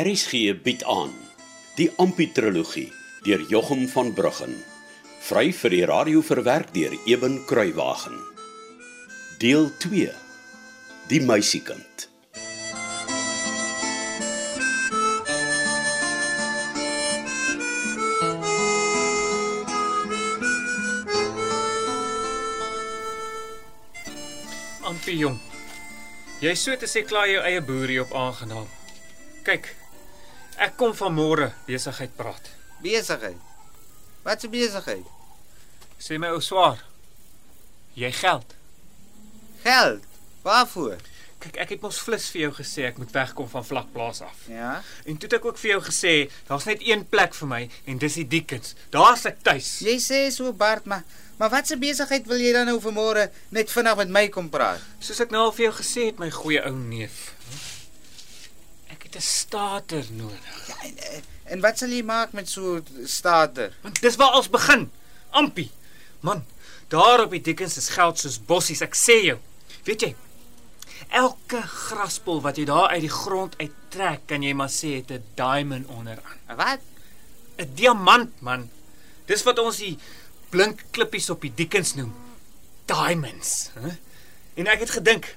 RSG bied aan die Amputrologie deur Jochum van Bruggen. Vry vir die radio verwerk deur Eben Kruiwagen. Deel 2. Die meisiekind. Ampie jong. Jy so te sê klaar jou eie boerie op aangenaam. Kyk. Ek kom van môre besigheid praat. Besigheid. Wat 'n besigheid? Sê my ou swaar. Jy geld. Geld. Waarvoor? Kyk, ek het mos flits vir jou gesê ek moet wegkom van vlakplaas af. Ja. En toe het ek ook vir jou gesê, daar's net een plek vir my en dis die Dickens. Daar's ek tuis. Jy sê so Bart, maar maar wat 'n besigheid wil jy dan nou vanmôre net vinnig met my kom praat? Soos ek nou al vir jou gesê het, my goeie ou neef. Het 'n starter nodig. Ja, en, en- en wat sal jy maak met so 'n starter? Want dis waar ons begin. Ampie. Man, daar op die Dickens is geld soos bossies, ek sê jou. Weet jy? Elke graspol wat jy daar uit die grond uittrek, kan jy maar sê het 'n diamond onderaan. Wat? 'n Diamant, man. Dis wat ons die blink klippies op die Dickens noem. Diamonds, hè? En ek het gedink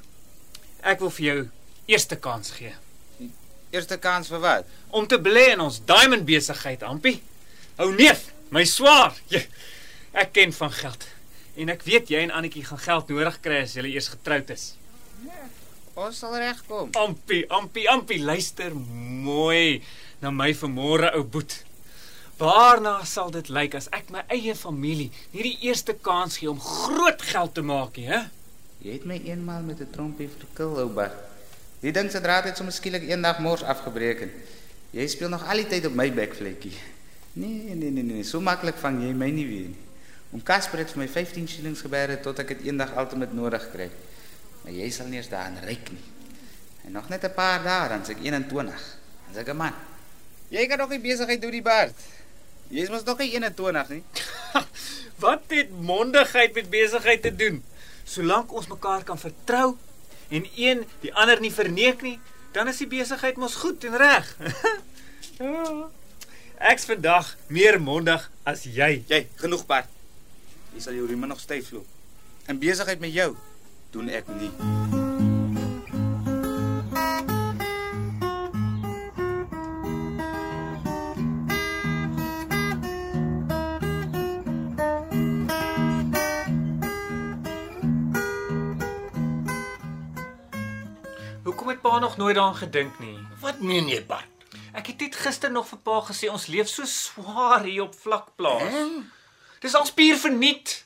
ek wil vir jou eerste kans gee Eerste kans vir wat? om te belê in ons diamond besigheid, Ampie. Ou neef, my swaar. Jy, ek ken van geld. En ek weet jy en Annetjie gaan geld nodig kry as julle eers getroud is. Ons sal regkom. Ampie, Ampie, Ampie, luister mooi na my vanmôre ou boet. Waarna sal dit lyk as ek my eie familie nie die eerste kans gee om groot geld te maak nie, hè? Jy het my eenmaal met 'n trompie verkil, ou Bart. Die ding se draad het sommer skielik eendag mors afgebreek en jy speel nog al die tyd op my bekvlekkie. Nee, nee, nee, nee, so maklik vang jy my nie weer nie. Om Casper het vir my 15 shillings gebeere tot ek dit eendag altemat nodig kry. Maar jy sal nie eens daaraan ryk nie. En nog net 'n paar dae dan se ek 21. Dan's ek 'n man. Jy kan nog nie besigheid doen die Bart. Jy's mos nog nie 21 nie. Wat het mondigheid met besigheid te doen? Solank ons mekaar kan vertrou en een die ander nie verneek nie, dan is die besigheid mos goed en reg. ja. Ek's vandag meer mondig as jy. Jy, genoeg Bart. Jy sal jou rieme nog styf loop. En besigheid met jou doen ek nie. Hoekom pa nog nooit daaraan gedink nie? Wat meen jy, Bart? Ek het net gister nog vir pa gesê ons leef so swaar hier op vlakplaas. Dis al spier verniet.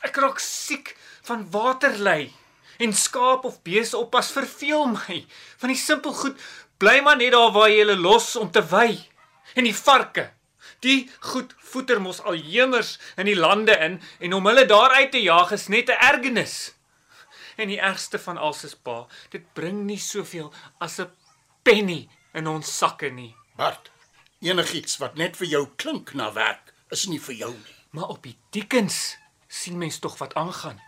Ek raak siek van waterlei en skaap of beeste oppas verveel my. Van die simpel goed bly maar net daar waar jy hulle los om te wy. En die varke. Die goed voeter mos al hemers in die lande in en om hulle daar uit te jaag is net 'n ergernis. En die ergste van alles is pa, dit bring nie soveel as 'n penny in ons sakke nie. Bart, enigiets wat net vir jou klink na werk, is nie vir jou nie. Maar op die Dickens sien mens tog wat aangaan.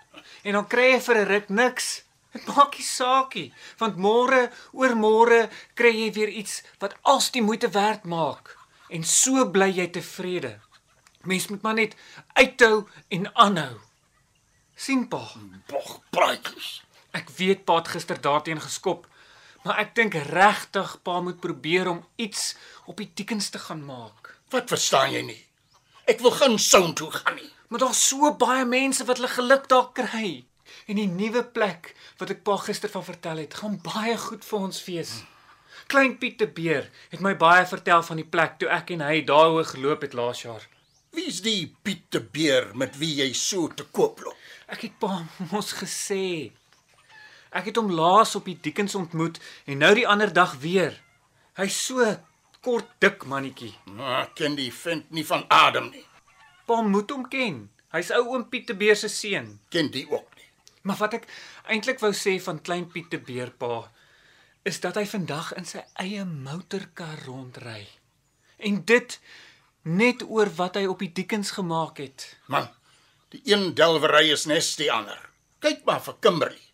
En dan kry jy vir 'n ruk niks. Dit maak nie saakie, want môre oor môre kry jy weer iets wat als die moeite werd maak. En so bly jy tevrede. Mens moet maar net uithou en aanhou. Sien pa, Bog praatjies. ek weet pa het gister daarteen geskop, maar ek dink regtig pa moet probeer om iets op die Dickens te gaan maak. Wat verstaan jy nie? Ek wil geen sound toe gaan nie. Maar daar's so baie mense wat hulle geluk daar kry. En die nuwe plek wat ek pa gister van vertel het, gaan baie goed vir ons wees. Klein Piet de Beer het my baie vertel van die plek toe ek en hy daaroor geloop het laas jaar. Wie's die Piet de Beer met wie jy so te koop loop? Ek het pa mos gesê. Ek het hom laas op die Dickens ontmoet en nou die ander dag weer. Hy's so kort dik mannetjie. Nou, ek ken die vent nie van adem nie. Pa moet hom ken. Hy's ou oom Piet de Beer se seun. Ken die ook nie. Maar wat ek eintlik wou sê van klein Piet de Beer pa is dat hy vandag in sy eie motorkar rondry. En dit net oor wat hy op die Dickens gemaak het. Man, die een delwery is nes die ander. Kyk maar vir Kimberley.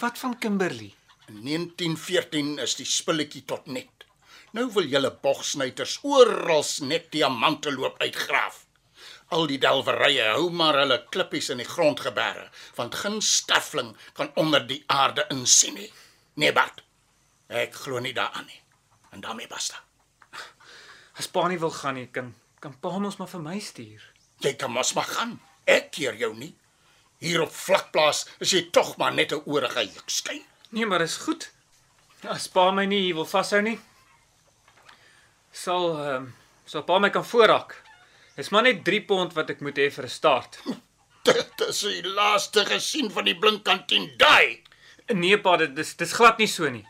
Wat van Kimberley? In 1914 is die spulletjie tot net. Nou wil julle bogsnyters oral net diamante loop uitgraaf. Al die delwerye hou maar hulle klippies in die grond geberre, want geen sterfling kan onder die aarde insien nie. Nee, Bart. Ek glo nie daaraan nie. En daarmee basta. As pa nie wil gaan nie, kan kan pa ons maar vir my stuur. Jy kan mos maar gaan. Ek keer jou nie. Hier op vlakplaas is jy tog maar net 'n oorige jukskyn. Nee, maar is goed. As pa my nie hier wil vashou nie, sal ehm um, sal pa my kan voorrak. Dis maar net 3 pond wat ek moet hê vir 'n start. Dit is die laaste gesien van die blinkkantien daai. Nee pa, dit dis dis glad nie so nie.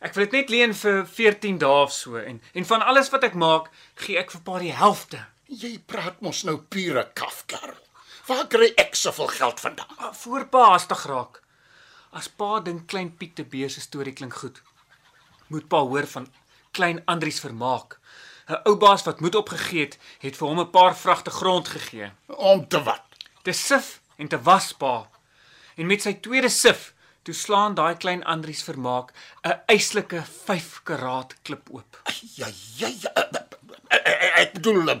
Ek wil dit net leen vir 14 dae of so en en van alles wat ek maak, gee ek vir pa die helfte. Jy praat mos nou pure kafkarl. Waar kry ek soveel geld vandaan? Ah, Voor pa hastig raak. As pa dink klein Piet te Beer se storie klink goed, moet pa hoor van klein Andries Vermaak. 'n Ou baas wat moed opgegee het, het vir hom 'n paar vragte grond gegee. Om te wat? Te sif en te was pa. En met sy tweede sif, toe slaan daai klein Andries Vermaak 'n eislike 5 karaat klip oop. Ja, ja, ja. Ek bedoel eh,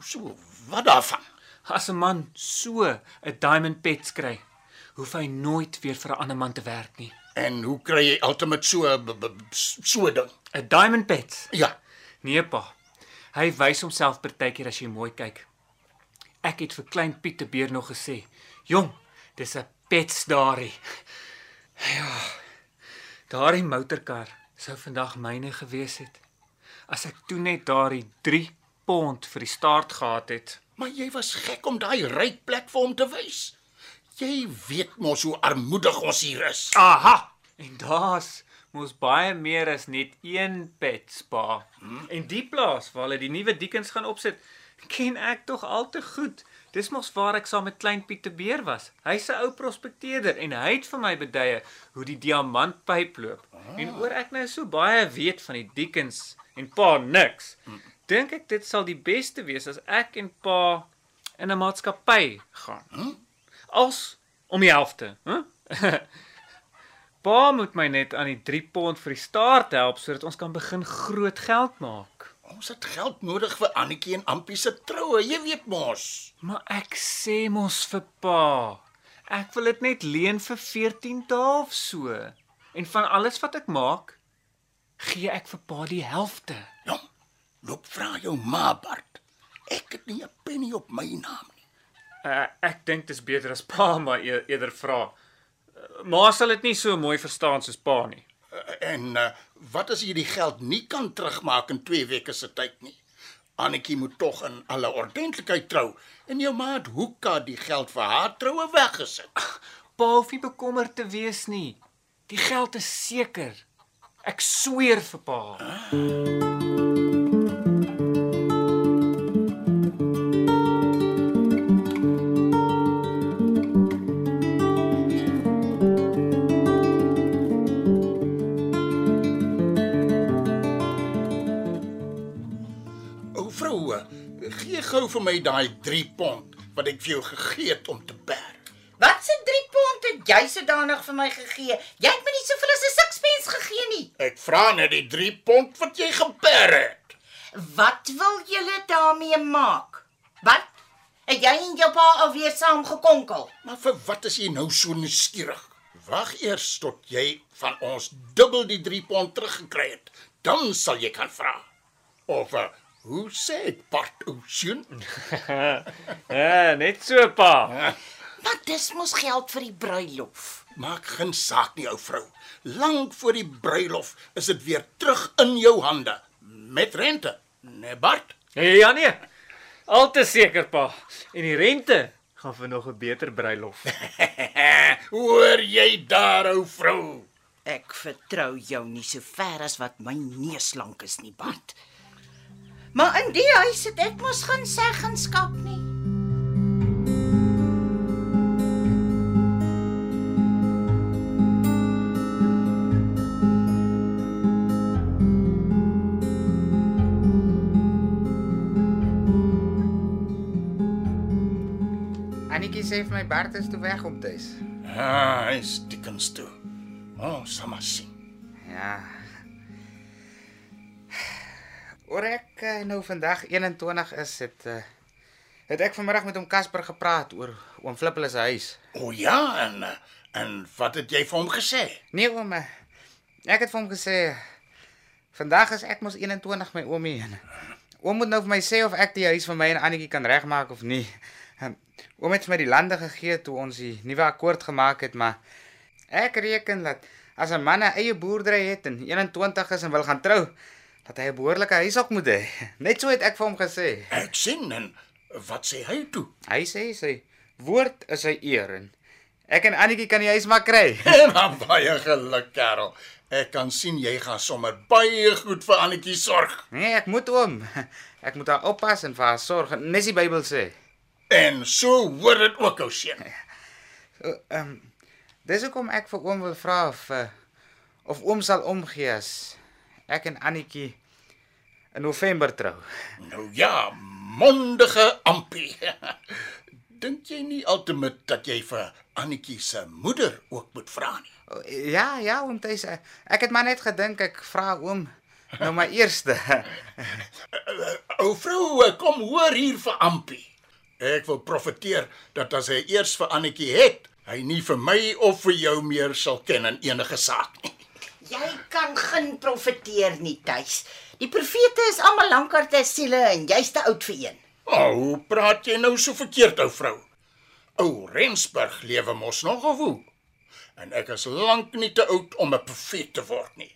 so wat daarvan? As 'n man so 'n diamond pet kry, hoef hy nooit weer vir 'n ander man te werk nie. En hoe kry jy ultimate so so ding? 'n Diamond pet. Ja. Nee pa. Hy wys homself partykeer as jy mooi kyk. Ek het vir klein Piet te Beer nog gesê, "Jong, dis 'n pets daarie." Ja. Daardie motorkar sou vandag myne gewees het as ek toe net daardie 3 pond vir die start gehad het. Maar jy was gek om daai rykplek vir hom te wys. Jy weet mos hoe armoedig ons hier is. Aha. En daar's mos baie meer as net een pet spa. Hmm? En die plaas waar hulle die nuwe diekens gaan opsit, ken ek tog al te goed. Dis mos waar ek saam met klein Piet te Beer was. Hy's 'n ou prospekteerder en hy het vir my beduie hoe die diamantpyp loop. Ah. En oor ek nou so baie weet van die diekens en pa niks. Hmm. Dink ek dit sal die beste wees as ek en pa in 'n maatskappy gaan. Hmm? Als om die helfte, hè? Huh? Pa moet my net aan die 3 pond vir die start help sodat ons kan begin groot geld maak. Ons het geld nodig vir Annetjie en Ampie se troue, jy weet mos. Maar ek sê mos vir pa, ek wil dit net leen vir 14 dae of so. En van alles wat ek maak, gee ek vir pa die helfte. Loop vra jou ma Bart. Ek het nie 'n penny op my naam nie. Uh, ek dink dit is beter as pa maar e eerder vra. Uh, ma sal dit nie so mooi verstaan soos pa nie. Uh, En uh, wat as jy die geld nie kan terugmaak in 2 weke se tyd nie? Annetjie moet tog in alle ordentlikheid trou en jou ma het hoeka die geld vir haar troue weggesit. Pa hoef nie bekommerd te wees nie. Die geld is seker. Ek sweer vir pa. O gou vir my daai 3 pond wat ek vir jou gegee het om te bær. Wat se 3 pond het jy sodanig vir my gegee? Jy het my nie soveel as 'n sixpence gegee nie. Ek vra net die 3 pond wat jy gebær het. Wat wil julle daarmee maak? Wat? Het jy en jou pa alweer saam gekonkel? Maar vir wat is jy nou so nuuskierig? Wag eers tot jy van ons dubbel die 3 pond teruggekry het. Dan sal jy kan vra. Of uh, hoe sê ek part o seun? Ja, net so pa. Maar dis mos geld vir die bruilof. Maak geen saak nie, ou vrou. Lank voor die bruilof is dit weer terug in jou hande met rente. Nee, Bart. Nee, ja nee. Al te seker pa. En die rente gaan vir nog 'n beter bruilof. Hoor jy daar, ou vrou? Ek vertrou jou nie so ver as wat my neus lank is nie, Bart. Maar in die huis het ek mos geen seggenskap nie. Annetjie sê vir my Bart is toe weg om tuis. Ja, hy's dikkens toe. O, oh, sal maar sien. Ja. Oor ek nou vandag 21 is, het uh, het ek vanmiddag met hom Casper gepraat oor oom Flippel se huis. O ja, en eh, en wat het jy vir hom gesê? Nee oom, eh, ek het vir hom gesê vandag is ek mos 21 my oomie. en Oom moet nou vir my sê of ek die huis vir my en Annetjie kan regmaak of nie. Oom het vir my die lande gegee toe ons die nuwe akkoord gemaak het, maar ek reken dat as 'n man 'n eie boerdery het en 21 is en wil gaan trou, dat hy 'n behoorlike huis ook moet hê. Net so het ek vir hom gesê. Ek sien en wat sê hy toe? Hy sê sy woord is sy eer en ek en Annetjie kan die huis maar kry. Maar baie geluk, Karel. Ek kan sien jy gaan sommer baie goed vir Annetjie sorg. Nee, ek moet oom. Ek moet haar oppas en vir haar sorg, nes die Bybel sê. En so hoor dit ook ou seun. So, ehm um, dis hoekom ek vir oom wil vra of uh, of oom sal omgee as ek en Annetjie in November trou. Nou ja, mondige ampie. Dink jy nie altemat dat jy vir Annetjie se moeder ook moet vra nie? O, Ja, ja, oom Tuis. eh, Ek het maar net gedink ek vra oom nou maar eerste. Ou vrou, kom hoor hier vir ampie. Ek wil profeteer dat as hy eers vir Annetjie het, hy nie vir my of vir jou meer sal ken in enige saak nie. Jy kan geen profeteer nie, tuis. Die profete is almal lankar te siele en jy's te oud vir een. O, hoe praat jy nou so verkeerd, ou vrou? Ou Rensburg lewe mos nog of hoe? En ek is lank nie te oud om 'n profeet te word nie.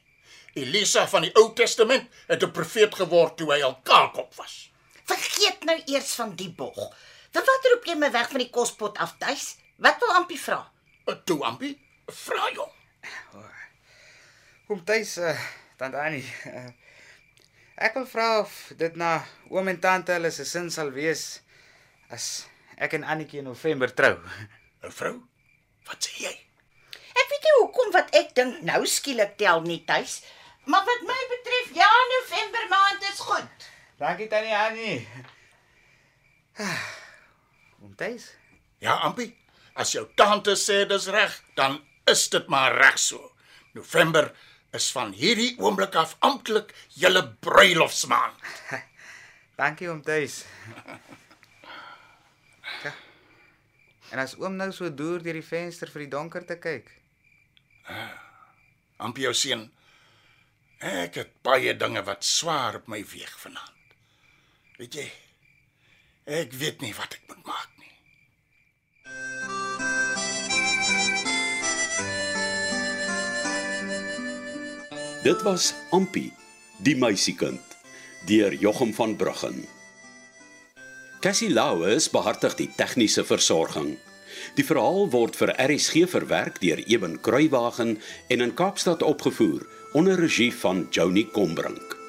Elisa van die Ou Testament het 'n profeet geword toe hy al kaalkop was. Vergeet nou eers van die bog. Vir wat roep jy my weg van die kospot af, tuis? Wat wil Ampie vra? Uh, Toe ampie, vra jou. Oom Tuis, uh, tant Annie. Uh, ek wil vra of dit na oom en tante hulle se sin sal wees as ek en Annetjie in November trou. 'n Vrou? Wat sê jy? Ek weet nie hoekom wat ek dink nou skielik tel nie, tuis. Maar wat my betref, ja, November maand is goed. Dankie tannie Annie. Oom Tuis. Ja, ampie, as jou tante sê dis reg, dan is dit maar reg so. November is van hierdie oomblik af amptelik julle bruilofsmaand. Dankie oom Tuis. Ja. En as oom nou so deur deur die venster vir die donker te kyk. Ampie jou seun. Ek het baie dinge wat swaar op my weeg vanaand. Weet jy? Ek weet nie wat ek moet maak nie. Dit was Ampie, die meisiekind, deur Jochum van Bruggen. Cassie Lauers behartig die tegniese versorging. Die verhaal word vir RSG verwerk deur Eben Kruiwagen en in Kaapstad opgevoer onder regie van Joni Combrink.